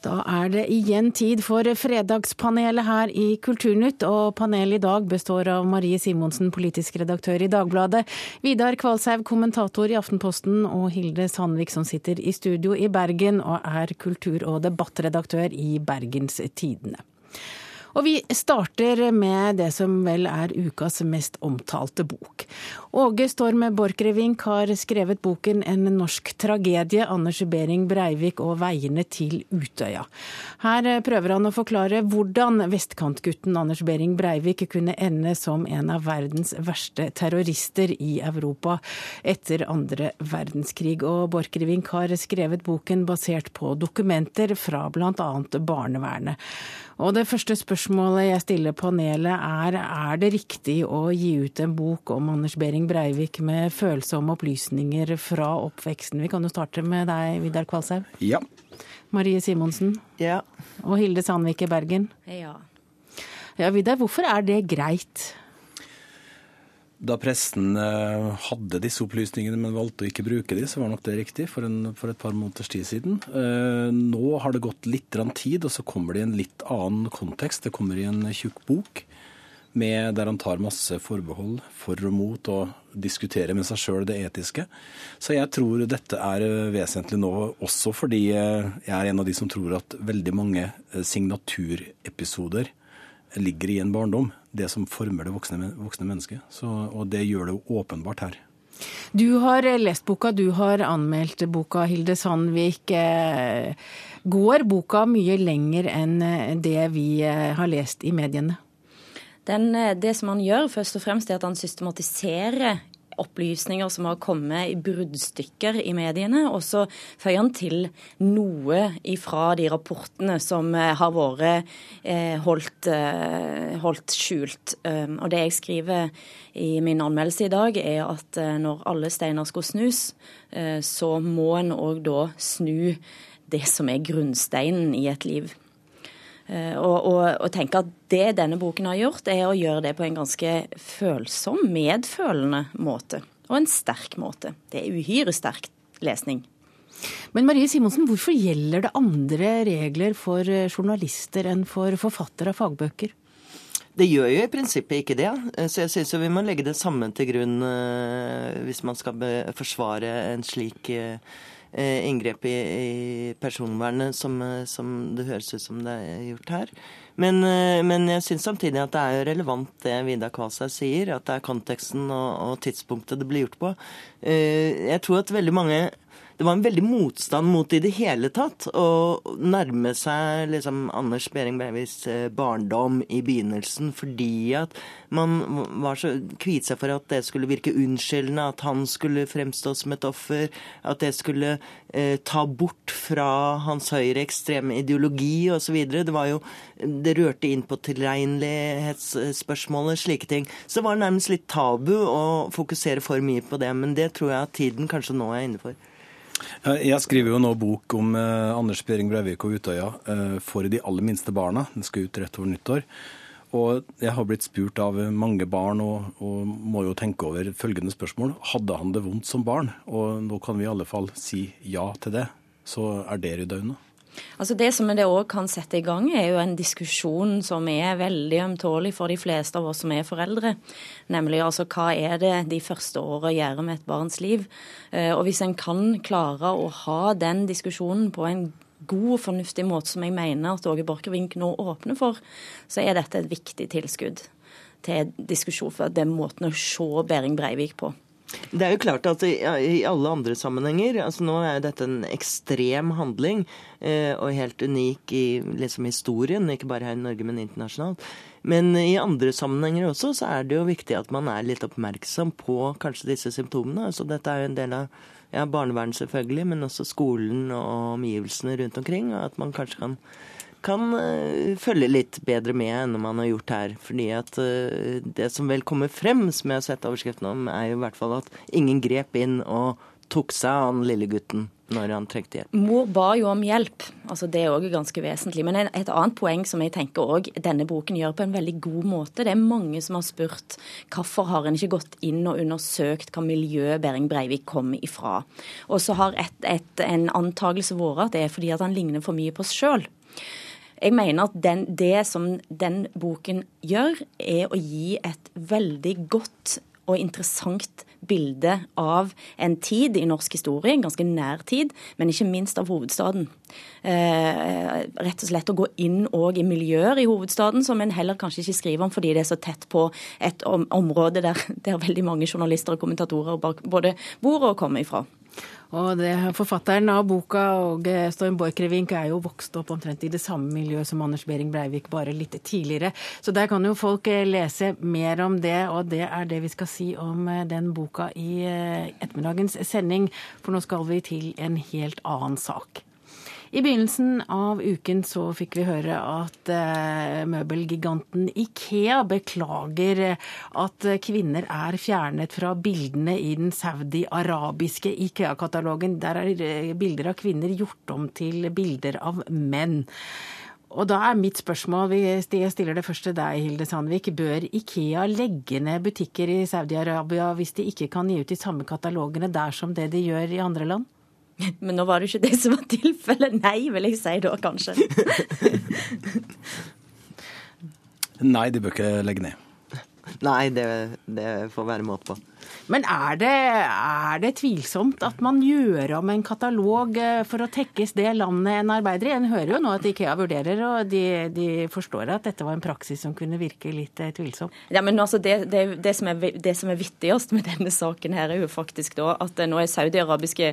Da er det igjen tid for Fredagspanelet her i Kulturnytt, og panelet i dag består av Marie Simonsen, politisk redaktør i Dagbladet, Vidar Kvalshaug, kommentator i Aftenposten, og Hilde Sandvik, som sitter i studio i Bergen og er kultur- og debattredaktør i Bergens Tidende. Og vi starter med det som vel er ukas mest omtalte bok. Åge Storm Borchgrevink har skrevet boken 'En norsk tragedie', Anders Behring Breivik og veiene til Utøya. Her prøver han å forklare hvordan vestkantgutten Anders Behring Breivik kunne ende som en av verdens verste terrorister i Europa etter andre verdenskrig. Og Borchgrevink har skrevet boken basert på dokumenter fra bl.a. barnevernet. Og det første spørsmålet jeg stiller panelet er er det riktig å gi ut en bok om Anders Behring Breivik med følsomme opplysninger fra oppveksten? Vi kan jo starte med deg, Vidar Kvalshaug. Ja. Marie Simonsen. Ja. Og Hilde Sandvik i Bergen. Ja. Ja, Vidar, hvorfor er det greit? Da pressen eh, hadde disse opplysningene, men valgte å ikke bruke de, så var nok det riktig for, en, for et par måneders tid siden. Eh, nå har det gått litt tid, og så kommer det i en litt annen kontekst. Det kommer i en tjukk bok med, der han tar masse forbehold for og mot, og diskuterer med seg sjøl det etiske. Så jeg tror dette er vesentlig nå, også fordi eh, jeg er en av de som tror at veldig mange signaturepisoder ligger i en barndom. Det som former det voksne, voksne mennesket. Så, og det gjør det jo åpenbart her. Du har lest boka, du har anmeldt boka, Hilde Sandvik. Eh, går boka mye lenger enn det vi eh, har lest i mediene? Den, eh, det som han gjør, først og fremst er at han systematiserer opplysninger som har kommet i bruddstykker i mediene. Og så føyer han til noe ifra de rapportene som eh, har vært eh, holdt, eh, holdt skjult. Um, og det jeg skriver i min anmeldelse i dag, er at når alle steiner skal snus, så må en òg da snu det som er grunnsteinen i et liv. Eh, og, og, og tenke at det denne boken har gjort, er å gjøre det på en ganske følsom, medfølende måte. Og en sterk måte. Det er uhyre sterk lesning. Men Marie Simonsen, hvorfor gjelder det andre regler for eh, journalister enn for forfattere av fagbøker? Det gjør jo i prinsippet ikke det. Eh, så jeg syns vi må legge det samme til grunn hvis man skal forsvare en slik inngrep i, i personvernet som, eh, som, det høres ut som det er gjort her. Men, eh, men jeg syns samtidig at det er jo relevant det Vidar Kvalshaug sier, at det er konteksten og, og tidspunktet det blir gjort på. Jeg tror at veldig mange det var en veldig motstand mot det i det hele tatt å nærme seg liksom Anders Behring Breiviks eh, barndom i begynnelsen, fordi at man var så kviet seg for at det skulle virke unnskyldende, at han skulle fremstå som et offer, at det skulle eh, ta bort fra hans høyreekstreme ideologi osv. Det var jo Det rørte inn på tilregnelighetsspørsmålet, slike ting. Så det var nærmest litt tabu å fokusere for mye på det, men det tror jeg at tiden kanskje nå er inne for. Jeg skriver jo nå bok om eh, Anders Behring Breivik og Utøya eh, for de aller minste barna. Den skal ut rett over nyttår. Og jeg har blitt spurt av mange barn og, og, må jo tenke over følgende spørsmål. Hadde han det vondt som barn? Og nå kan vi i alle fall si ja til det. Så er det rydda unna. Altså Det som det òg kan sette i gang, er jo en diskusjon som er veldig ømtålig for de fleste av oss som er foreldre. Nemlig altså hva er det de første åra gjør med et barns liv? Eh, og hvis en kan klare å ha den diskusjonen på en god og fornuftig måte, som jeg mener at Åge Borchgrevink nå åpner for, så er dette et viktig tilskudd til diskusjon for den måten å se Behring Breivik på. Det er jo klart at i, alle andre sammenhenger altså Nå er jo dette en ekstrem handling, eh, og helt unik i liksom, historien, ikke bare her i Norge, men internasjonalt. Men i andre sammenhenger også så er det jo viktig at man er litt oppmerksom på kanskje disse symptomene. Altså Dette er jo en del av ja, barnevernet selvfølgelig, men også skolen og omgivelsene rundt omkring. og At man kanskje kan kan uh, følge litt bedre med enn man har gjort her. Fordi at uh, det som vel kommer frem, som jeg har sett overskriften om, er jo i hvert fall at ingen grep inn og tok seg av han lille gutten når han trengte hjelp. Mor ba jo om hjelp, altså det er òg ganske vesentlig. Men et annet poeng som jeg tenker også, denne boken gjør på en veldig god måte. Det er mange som har spurt hvorfor har en ikke gått inn og undersøkt hva miljø Behring Breivik kom ifra. Og så har et, et, en antakelse vært at det er fordi at han ligner for mye på oss sjøl. Jeg mener at den, det som den boken gjør, er å gi et veldig godt og interessant bilde av en tid i norsk historie, en ganske nær tid, men ikke minst av hovedstaden. Eh, rett og slett å gå inn òg i miljøer i hovedstaden som en heller kanskje ikke skriver om fordi det er så tett på et om, område der, der veldig mange journalister og kommentatorer både bor og kommer ifra. Og det, Forfatteren av boka og Storm Borchgrevink er jo vokst opp omtrent i det samme miljøet som Anders Behring Breivik, bare litt tidligere. Så der kan jo folk eh, lese mer om det, og det er det vi skal si om eh, den boka i eh, ettermiddagens sending. For nå skal vi til en helt annen sak. I begynnelsen av uken så fikk vi høre at eh, møbelgiganten Ikea beklager at kvinner er fjernet fra bildene i den saudi-arabiske Ikea-katalogen. Der er eh, bilder av kvinner gjort om til bilder av menn. Og da er mitt spørsmål, jeg stiller det først til deg, Hilde Sandvik. Bør Ikea legge ned butikker i Saudi-Arabia hvis de ikke kan gi ut de samme katalogene der som det de gjør i andre land? Men nå var det ikke det som var tilfellet. Nei, vil jeg si da, kanskje. Nei, de bør ikke legge ned. Nei, det, det får være måte på. Men er det, er det, tvilsomt at man gjør om en katalog eh, for å tekkes det landet en arbeider i? En hører jo nå at Ikea vurderer, og de, de forstår at dette var en praksis som kunne virke litt eh, tvilsom. Ja, men altså det, det, det, som er, det som er vittigst med denne saken her, er jo faktisk da at nå er saudi-arabiske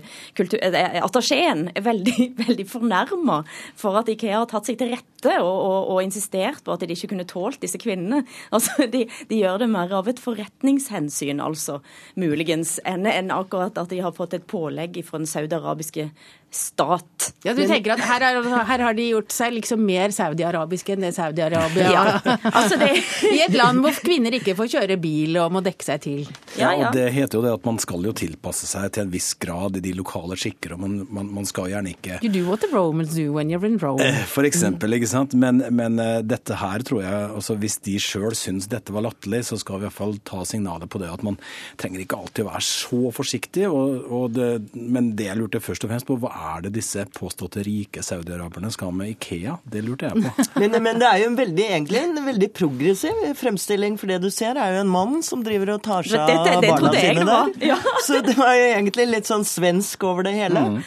attachéen veldig, veldig fornærma for at Ikea har tatt seg til rette og, og, og, insistert på at de ikke kunne tålt disse kvinnene. Altså, de, de gjør det mer av et forretningshensyn, altså muligens, enn en akkurat at de har fått et pålegg fra den saudiarabiske stat. Ja, du tenker at her, er, her har de gjort seg liksom mer saudi-arabiske enn det Saudi-Arabia ja, altså det... I et land hvor kvinner ikke får kjøre bil og må dekke seg til. Ja, ja, og Det heter jo det at man skal jo tilpasse seg til en viss grad i de lokale skikker. og Man, man, man skal gjerne ikke You do what the Romans do when you're in Rome. Eh, for eksempel, ikke sant. Men, men uh, dette her tror jeg altså Hvis de sjøl syns dette var latterlig, så skal vi i hvert fall ta signalet på det at man trenger ikke alltid være så forsiktig. Og, og det, men det jeg lurte først og fremst på, hva er det disse påståtte rike saudiaraberne skal med Ikea? Det lurte jeg på. men, men, det er jo en veldig, egentlig en veldig progressiv fremstilling, for det du ser er jo en mann som driver og tar seg av barna sine der. Ja. Så det var jo egentlig litt sånn svensk over det hele. Mm.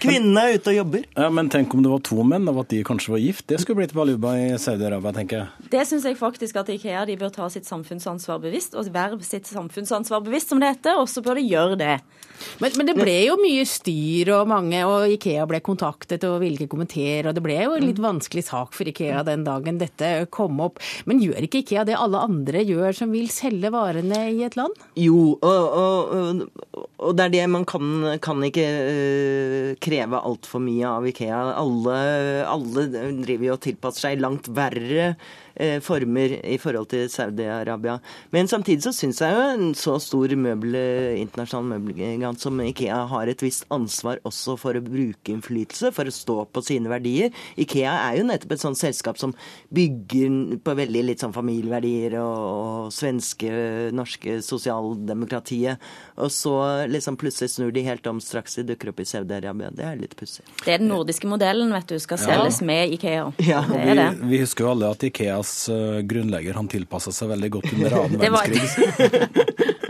Kvinnene er ute og jobber. Ja, Men tenk om det var to menn, og at de kanskje var gift. Det skulle blitt baluba i Saudi-Arabia, tenker jeg. Det syns jeg faktisk at Ikea de bør ta sitt samfunnsansvar bevisst, og være sitt samfunnsansvar bevisst, som det heter, og så bør de gjøre det. Men, men, det ble jo mye styr, og mange, og Ikea ble kontaktet og ville ikke kommentere. Og det ble jo en litt vanskelig sak for Ikea den dagen dette kom opp. Men gjør ikke Ikea det alle andre gjør som vil selge varene i et land? Jo, og, og, og det er det man kan, kan ikke uh, kreve altfor mye av Ikea. Alle, alle driver jo og tilpasser seg langt verre Eh, former i forhold til Saudi-Arabia. Men samtidig så syns jeg jo en så stor møbel, internasjonal møbelgigant som Ikea har et visst ansvar også for å bruke innflytelse, for å stå på sine verdier. Ikea er jo nettopp et sånt selskap som bygger på veldig litt sånn familieverdier og, og svenske, norske sosialdemokratiet. Og så liksom plutselig snur de helt om straks de dukker opp i Saudi-Arabia. Det er litt pussig. Det er den nordiske modellen, vet du, skal selges ja. med Ikea. Ja. Vi, vi, husker jo alle at Ikeas Eh, grunnlegger han tilpassa seg veldig godt under annen verdenskrig.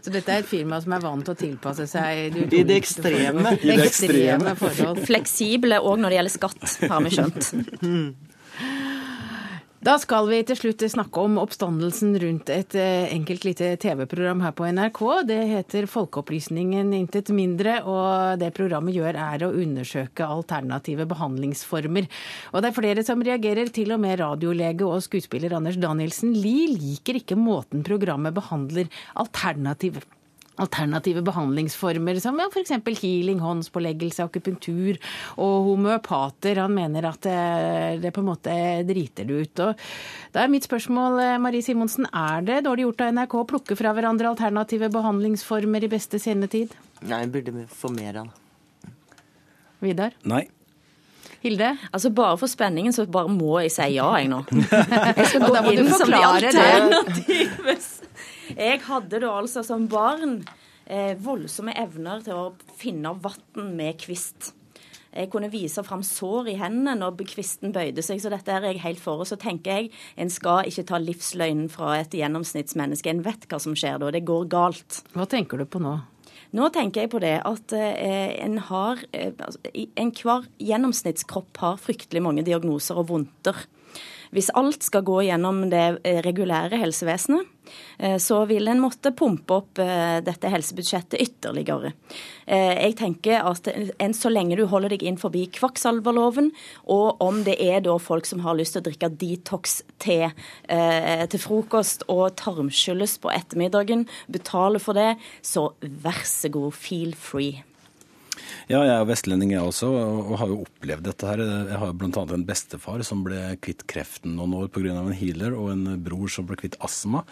Så dette er et firma som er vant til å tilpasse seg I det ekstreme. I det ekstreme forhold. Fleksible òg når det gjelder skatt, har vi skjønt. Da skal vi til slutt snakke om oppstandelsen rundt et eh, enkelt lite TV-program her på NRK. Det heter Folkeopplysningen intet mindre, og det programmet gjør er å undersøke alternative behandlingsformer. Og det er flere som reagerer, til og med radiolege og skuespiller Anders Danielsen Lie liker ikke måten programmet behandler alternative alternative behandlingsformer som ja, f.eks. healing, håndspåleggelse, akupunktur og homøopater. Han mener at det, det, på en måte driter det ut. Og da er mitt spørsmål, eh, Marie Simonsen, er det dårlig gjort av NRK å plukke fra hverandre alternative behandlingsformer i beste sendetid? Nei, burde få mer av det. Vidar? Nei. Hilde? Altså Bare for spenningen så bare må jeg si ja, jeg nå. Jeg skal gå inn som de alternative. Jeg hadde da altså som barn eh, voldsomme evner til å finne vann med kvist. Jeg kunne vise fram sår i hendene når kvisten bøyde seg, så dette er jeg helt for. Og så tenker jeg en skal ikke ta livsløgnen fra et gjennomsnittsmenneske. En vet hva som skjer da. Det går galt. Hva tenker du på nå? Nå tenker jeg på det at eh, en har eh, altså, Enhver gjennomsnittskropp har fryktelig mange diagnoser og vondter. Hvis alt skal gå gjennom det eh, regulære helsevesenet, eh, så vil en måtte pumpe opp eh, dette helsebudsjettet ytterligere. Jeg tenker at enn så lenge du holder deg inn forbi kvakksalverloven, og om det er da folk som har lyst til å drikke detox-te til frokost og tarmskylles på ettermiddagen, betaler for det, så vær så god, feel free. Ja, jeg er vestlending jeg også, og har jo opplevd dette her. Jeg har bl.a. en bestefar som ble kvitt kreften noen år pga. en healer, og en bror som ble kvitt astma.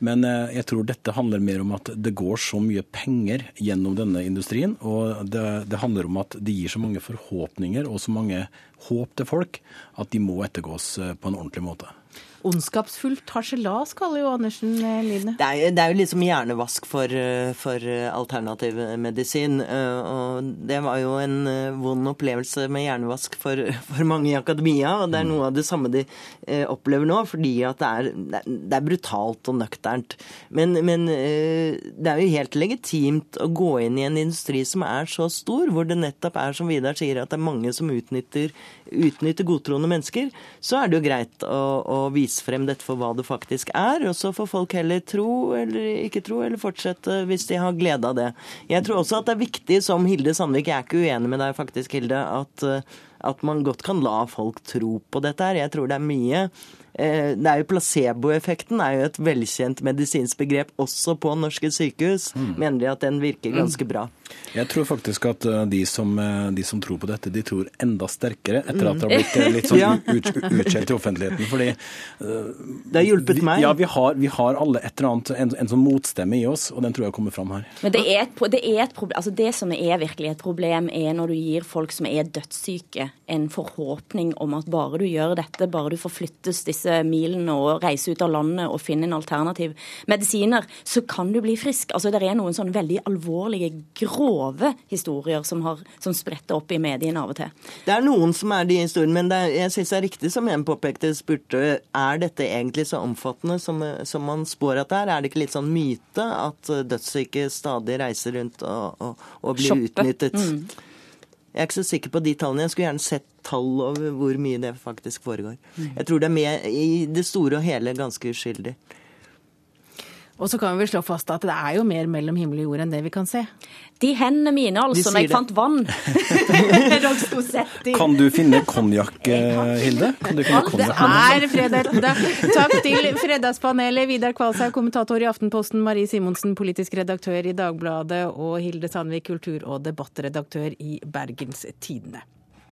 Men eh, jeg tror dette handler mer om at det går så mye penger gjennom denne industrien. Og det, det handler om at det gir så mange forhåpninger og så mange håp til folk at de må ettergås eh, på en ordentlig måte. Ondskapsfullt harselas, kaller jo Andersen eh, Line. Det er, det er jo liksom hjernevask for, eh, for, eh, alternativ medisin. Og det var jo en vond opplevelse med hjernevask for, for, mange i akademia. Og det er noe av det samme de opplever nå, fordi at det er, det er brutalt og nøkternt. Men, men, det er jo helt legitimt å gå inn i en industri som er så stor, hvor det nettopp er som Vidar sier, at det er mange som utnytter, utnytter godtroende mennesker. Så er det jo greit å, å vise vise frem dette for hva det faktisk er. Og så får folk heller tro eller ikke tro, eller fortsette hvis de har glede av det. Jeg tror også at det er viktig, som Hilde Sandvik, jeg er ikke uenig med deg faktisk, Hilde, at, at man godt kan la folk tro på dette her. Jeg tror det er mye Eh, det er jo Placeboeffekten er jo et velkjent medisinsk begrep også på norske sykehus. Mm. Mener de at den virker ganske bra? Jeg tror faktisk at eh, de som, eh, de som, tror på dette, de tror enda sterkere etter at det har blitt litt sånn ja. utskjelt i offentligheten. Fordi Det har hjulpet meg. Ja, vi har, vi har alle et eller annet, en, en sånn motstemme i oss, og den tror jeg kommer fram her. Men det er et, det er et problem, altså det som er virkelig et problem, er når du gir folk som er dødssyke, en forhåpning om at bare du gjør dette, bare du forflyttes disse disse milene og reise ut av landet og finne en alternativ medisiner, så kan du bli frisk. Altså, Det er noen sånne veldig alvorlige, grove historier som, har, som spretter opp i mediene av og til. Det er noen som er de historiene, men er, jeg syns det er riktig som en påpekte, spurte er dette egentlig så omfattende som, som man spår at det er? Er det ikke litt sånn myte at dødssyke stadig reiser rundt og, og, og blir Shoppe. utnyttet? Mm. Jeg er ikke så sikker på de tallene. Jeg skulle gjerne sett tall over hvor mye det faktisk foregår. Jeg tror det er med i det store og hele ganske uskyldig. Og så kan vi slå fast at det er jo mer mellom himmel og jord enn det vi kan se. De hendene mine, altså, når jeg det. fant vann. Kan du finne konjakk, eh, Hilde? Kan du finne konjakk? Det er fredag. Takk til Fredagspanelet, Vidar Kvalshaug, kommentator i Aftenposten, Marie Simonsen, politisk redaktør i Dagbladet, og Hilde Sandvik, kultur- og debattredaktør i Bergens Tidende.